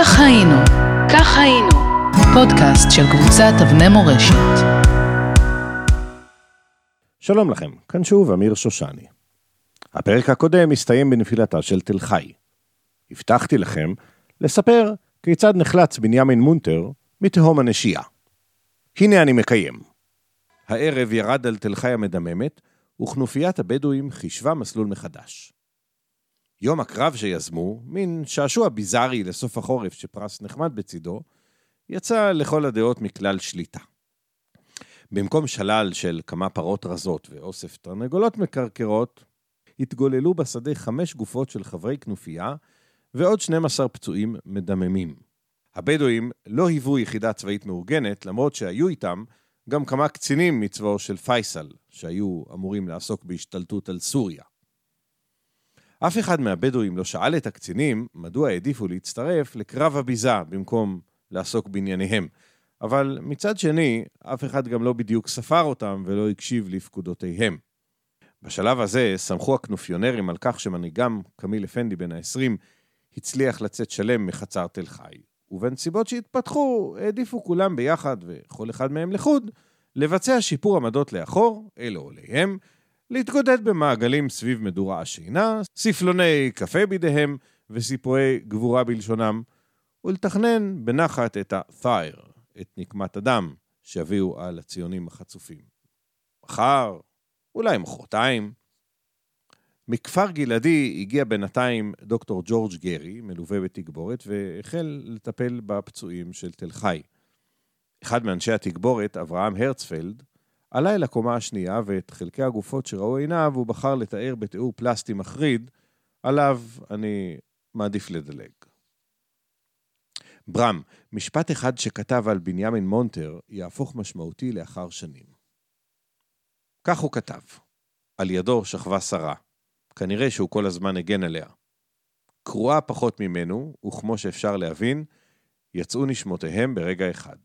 כך היינו, כך היינו, פודקאסט של קבוצת אבני מורשת. שלום לכם, כאן שוב אמיר שושני. הפרק הקודם הסתיים בנפילתה של תל חי. הבטחתי לכם לספר כיצד נחלץ בנימין מונטר מתהום הנשייה. הנה אני מקיים. הערב ירד על תל חי המדממת, וכנופיית הבדואים חישבה מסלול מחדש. יום הקרב שיזמו, מין שעשוע ביזארי לסוף החורף שפרס נחמד בצידו, יצא לכל הדעות מכלל שליטה. במקום שלל של כמה פרות רזות ואוסף תרנגולות מקרקרות, התגוללו בשדה חמש גופות של חברי כנופיה ועוד 12 פצועים מדממים. הבדואים לא היוו יחידה צבאית מאורגנת, למרות שהיו איתם גם כמה קצינים מצבאו של פייסל, שהיו אמורים לעסוק בהשתלטות על סוריה. אף אחד מהבדואים לא שאל את הקצינים מדוע העדיפו להצטרף לקרב הביזה במקום לעסוק בענייניהם. אבל מצד שני, אף אחד גם לא בדיוק ספר אותם ולא הקשיב לפקודותיהם. בשלב הזה סמכו הכנופיונרים על כך שמנהיגם, קמיל אפנדי בן ה-20, הצליח לצאת שלם מחצר תל חי, ובנסיבות שהתפתחו, העדיפו כולם ביחד, וכל אחד מהם לחוד, לבצע שיפור עמדות לאחור, אלו עוליהם, להתגודד במעגלים סביב מדורה השינה, ספלוני קפה בידיהם וסיפורי גבורה בלשונם, ולתכנן בנחת את ה-thair, את נקמת הדם, שיביאו על הציונים החצופים. מחר, אולי מחרתיים. מכפר גלעדי הגיע בינתיים דוקטור ג'ורג' גרי, מלווה בתגבורת, והחל לטפל בפצועים של תל חי. אחד מאנשי התגבורת, אברהם הרצפלד, עלה אל הקומה השנייה, ואת חלקי הגופות שראו עיניו הוא בחר לתאר בתיאור פלסטי מחריד, עליו אני מעדיף לדלג. ברם, משפט אחד שכתב על בנימין מונטר יהפוך משמעותי לאחר שנים. כך הוא כתב: על ידו שכבה שרה. כנראה שהוא כל הזמן הגן עליה. קרועה פחות ממנו, וכמו שאפשר להבין, יצאו נשמותיהם ברגע אחד.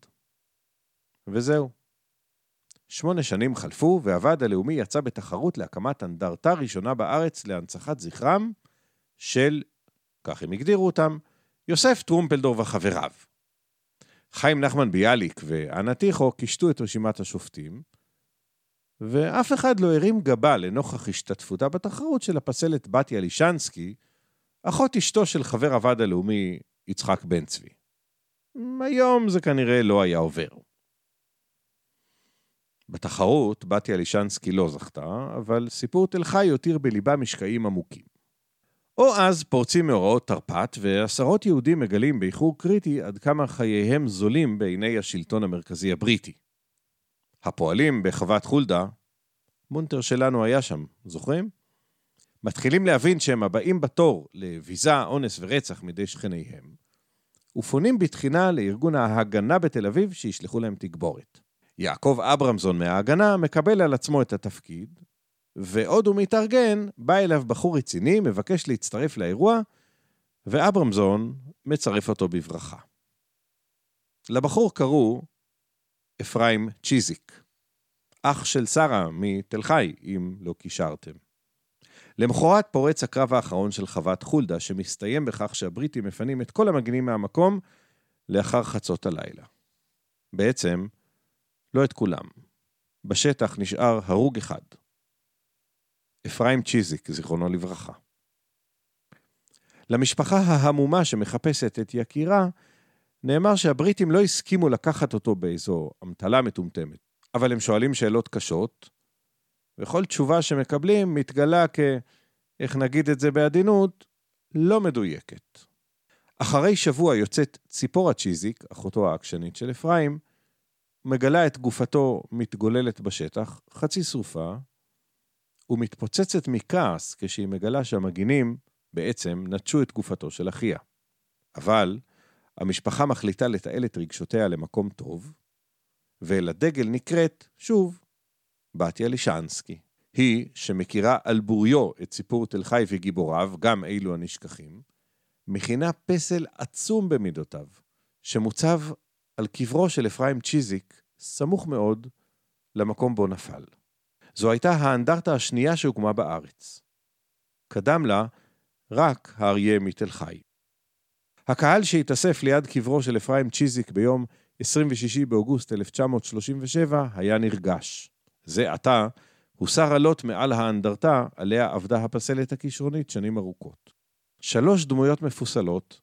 וזהו. שמונה שנים חלפו, והוועד הלאומי יצא בתחרות להקמת אנדרטה ראשונה בארץ להנצחת זכרם של, כך הם הגדירו אותם, יוסף טרומפלדור וחבריו. חיים נחמן ביאליק ואנה טיחו קישטו את רשימת השופטים, ואף אחד לא הרים גבה לנוכח השתתפותה בתחרות של הפסלת בתיה לישנסקי, אחות אשתו של חבר הוועד הלאומי יצחק בן צבי. היום זה כנראה לא היה עובר. בתחרות, בתיה לישנסקי לא זכתה, אבל סיפור תל חי הותיר בליבה משקעים עמוקים. או אז פורצים מאורעות תרפ"ט, ועשרות יהודים מגלים באיחור קריטי עד כמה חייהם זולים בעיני השלטון המרכזי הבריטי. הפועלים בחוות חולדה, מונטר שלנו היה שם, זוכרים? מתחילים להבין שהם הבאים בתור לביזה, אונס ורצח מידי שכניהם, ופונים בתחינה לארגון ההגנה בתל אביב שישלחו להם תגבורת. יעקב אברמזון מההגנה מקבל על עצמו את התפקיד, ועוד הוא מתארגן, בא אליו בחור רציני, מבקש להצטרף לאירוע, ואברמזון מצרף אותו בברכה. לבחור קראו אפרים צ'יזיק, אח של שרה מתל חי, אם לא קישרתם. למחרת פורץ הקרב האחרון של חוות חולדה, שמסתיים בכך שהבריטים מפנים את כל המגנים מהמקום לאחר חצות הלילה. בעצם, לא את כולם. בשטח נשאר הרוג אחד. אפרים צ'יזיק, זיכרונו לברכה. למשפחה ההמומה שמחפשת את יקירה, נאמר שהבריטים לא הסכימו לקחת אותו באיזו אמתלה מטומטמת, אבל הם שואלים שאלות קשות, וכל תשובה שמקבלים מתגלה כ... איך נגיד את זה בעדינות? לא מדויקת. אחרי שבוע יוצאת ציפורה צ'יזיק, אחותו העקשנית של אפרים, מגלה את גופתו מתגוללת בשטח, חצי שרופה, ומתפוצצת מכעס כשהיא מגלה שהמגינים בעצם נטשו את גופתו של אחיה. אבל המשפחה מחליטה לתעל את רגשותיה למקום טוב, ולדגל נקראת, שוב, בתיה לישנסקי. היא, שמכירה על בוריו את סיפור תל חי וגיבוריו, גם אלו הנשכחים, מכינה פסל עצום במידותיו, שמוצב על קברו של אפרים צ'יזיק, סמוך מאוד למקום בו נפל. זו הייתה האנדרטה השנייה שהוקמה בארץ. קדם לה רק האריה מתל חי. הקהל שהתאסף ליד קברו של אפרים צ'יזיק ביום 26 באוגוסט 1937 היה נרגש. זה עתה הוסר הלוט מעל האנדרטה עליה עבדה הפסלת הכישרונית שנים ארוכות. שלוש דמויות מפוסלות,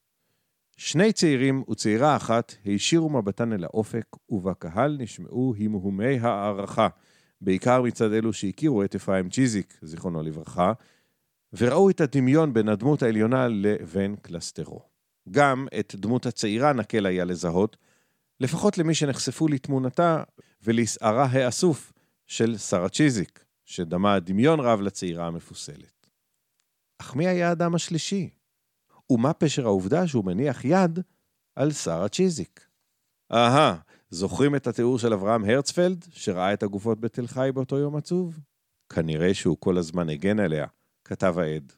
שני צעירים וצעירה אחת הישירו מבטן אל האופק, ובקהל נשמעו המהומי הערכה, בעיקר מצד אלו שהכירו את אפרים צ'יזיק, זיכרונו לברכה, וראו את הדמיון בין הדמות העליונה לבין קלסטרו. גם את דמות הצעירה נקל היה לזהות, לפחות למי שנחשפו לתמונתה ולשערה האסוף של שרה צ'יזיק, שדמה דמיון רב לצעירה המפוסלת. אך מי היה האדם השלישי? ומה פשר העובדה שהוא מניח יד על שרה צ'יזיק? אהה, זוכרים את התיאור של אברהם הרצפלד, שראה את הגופות בתל חי באותו יום עצוב? כנראה שהוא כל הזמן הגן עליה, כתב העד.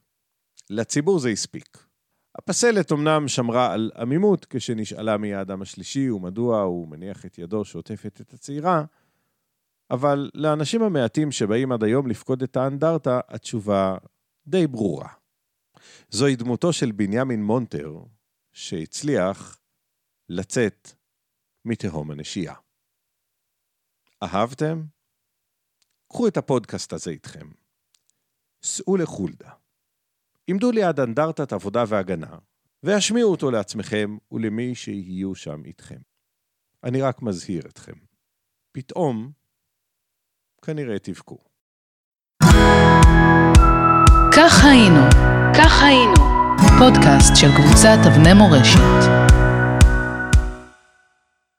לציבור זה הספיק. הפסלת אמנם שמרה על עמימות כשנשאלה מי האדם השלישי ומדוע הוא מניח את ידו שעוטפת את הצעירה, אבל לאנשים המעטים שבאים עד היום לפקוד את האנדרטה, התשובה די ברורה. זוהי דמותו של בנימין מונטר, שהצליח לצאת מתהום הנשייה. אהבתם? קחו את הפודקאסט הזה איתכם. סעו לחולדה. עמדו ליד אנדרטת עבודה והגנה, והשמיעו אותו לעצמכם ולמי שיהיו שם איתכם. אני רק מזהיר אתכם. פתאום, כנראה תבכו. כך היינו, כך היינו, פודקאסט של קבוצת אבני מורשת.